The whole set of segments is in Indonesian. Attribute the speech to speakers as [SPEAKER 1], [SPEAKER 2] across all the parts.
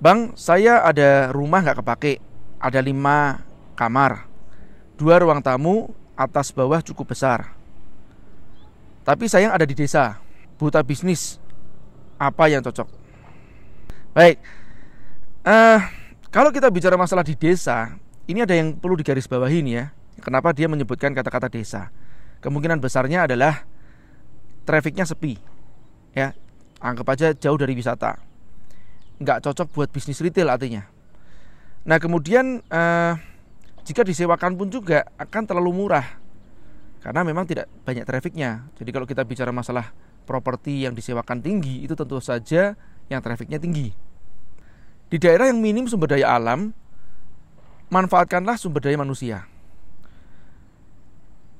[SPEAKER 1] Bang, saya ada rumah nggak kepake, ada lima kamar, dua ruang tamu, atas bawah cukup besar. Tapi saya ada di desa, buta bisnis, apa yang cocok? Baik, uh, kalau kita bicara masalah di desa, ini ada yang perlu digarisbawahi nih ya. Kenapa dia menyebutkan kata-kata desa? Kemungkinan besarnya adalah trafficnya sepi, ya. Anggap aja jauh dari wisata, nggak cocok buat bisnis retail artinya. Nah kemudian uh, jika disewakan pun juga akan terlalu murah, karena memang tidak banyak trafficnya. Jadi kalau kita bicara masalah properti yang disewakan tinggi, itu tentu saja yang trafficnya tinggi. Di daerah yang minim sumber daya alam, manfaatkanlah sumber daya manusia.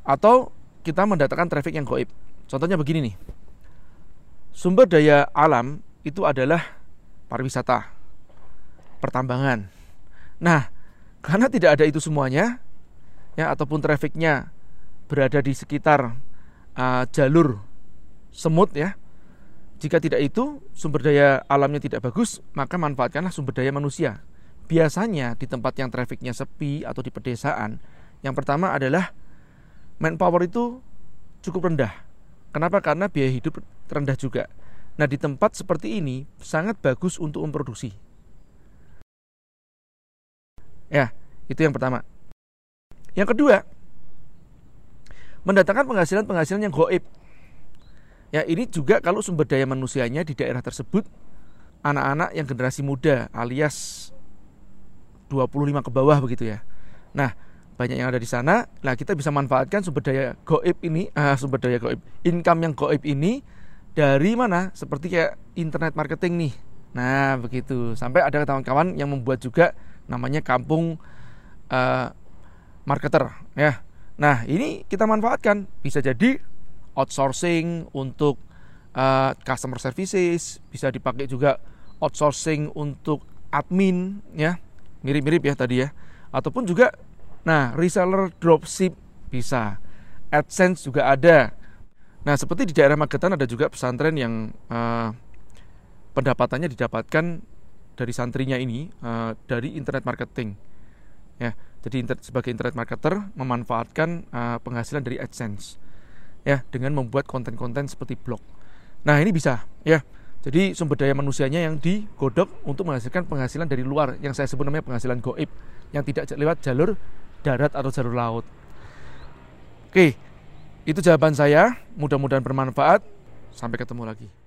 [SPEAKER 1] Atau kita mendatangkan traffic yang goib. Contohnya begini nih. Sumber daya alam itu adalah pariwisata, pertambangan. Nah, karena tidak ada itu semuanya, ya ataupun trafficnya berada di sekitar uh, jalur semut ya, jika tidak itu, sumber daya alamnya tidak bagus, maka manfaatkanlah sumber daya manusia. Biasanya di tempat yang trafiknya sepi atau di pedesaan, yang pertama adalah manpower itu cukup rendah. Kenapa? Karena biaya hidup rendah juga. Nah, di tempat seperti ini sangat bagus untuk memproduksi. Ya, itu yang pertama. Yang kedua, mendatangkan penghasilan-penghasilan yang goib Ya, ini juga kalau sumber daya manusianya di daerah tersebut anak-anak yang generasi muda alias 25 ke bawah begitu ya. Nah, banyak yang ada di sana. Nah, kita bisa manfaatkan sumber daya goib ini, uh, sumber daya goib, income yang goib ini dari mana? Seperti kayak internet marketing nih. Nah, begitu. Sampai ada kawan-kawan yang membuat juga namanya kampung uh, marketer ya. Nah, ini kita manfaatkan. Bisa jadi outsourcing untuk uh, customer services, bisa dipakai juga outsourcing untuk admin ya. Mirip-mirip ya tadi ya. Ataupun juga nah, reseller dropship bisa. AdSense juga ada. Nah, seperti di daerah Magetan ada juga pesantren yang uh, pendapatannya didapatkan dari santrinya ini uh, dari internet marketing. Ya, jadi inter sebagai internet marketer memanfaatkan uh, penghasilan dari AdSense ya dengan membuat konten-konten seperti blog. Nah, ini bisa ya. Jadi sumber daya manusianya yang digodok untuk menghasilkan penghasilan dari luar yang saya sebut namanya penghasilan goib yang tidak lewat jalur darat atau jalur laut. Oke, itu jawaban saya. Mudah-mudahan bermanfaat. Sampai ketemu lagi.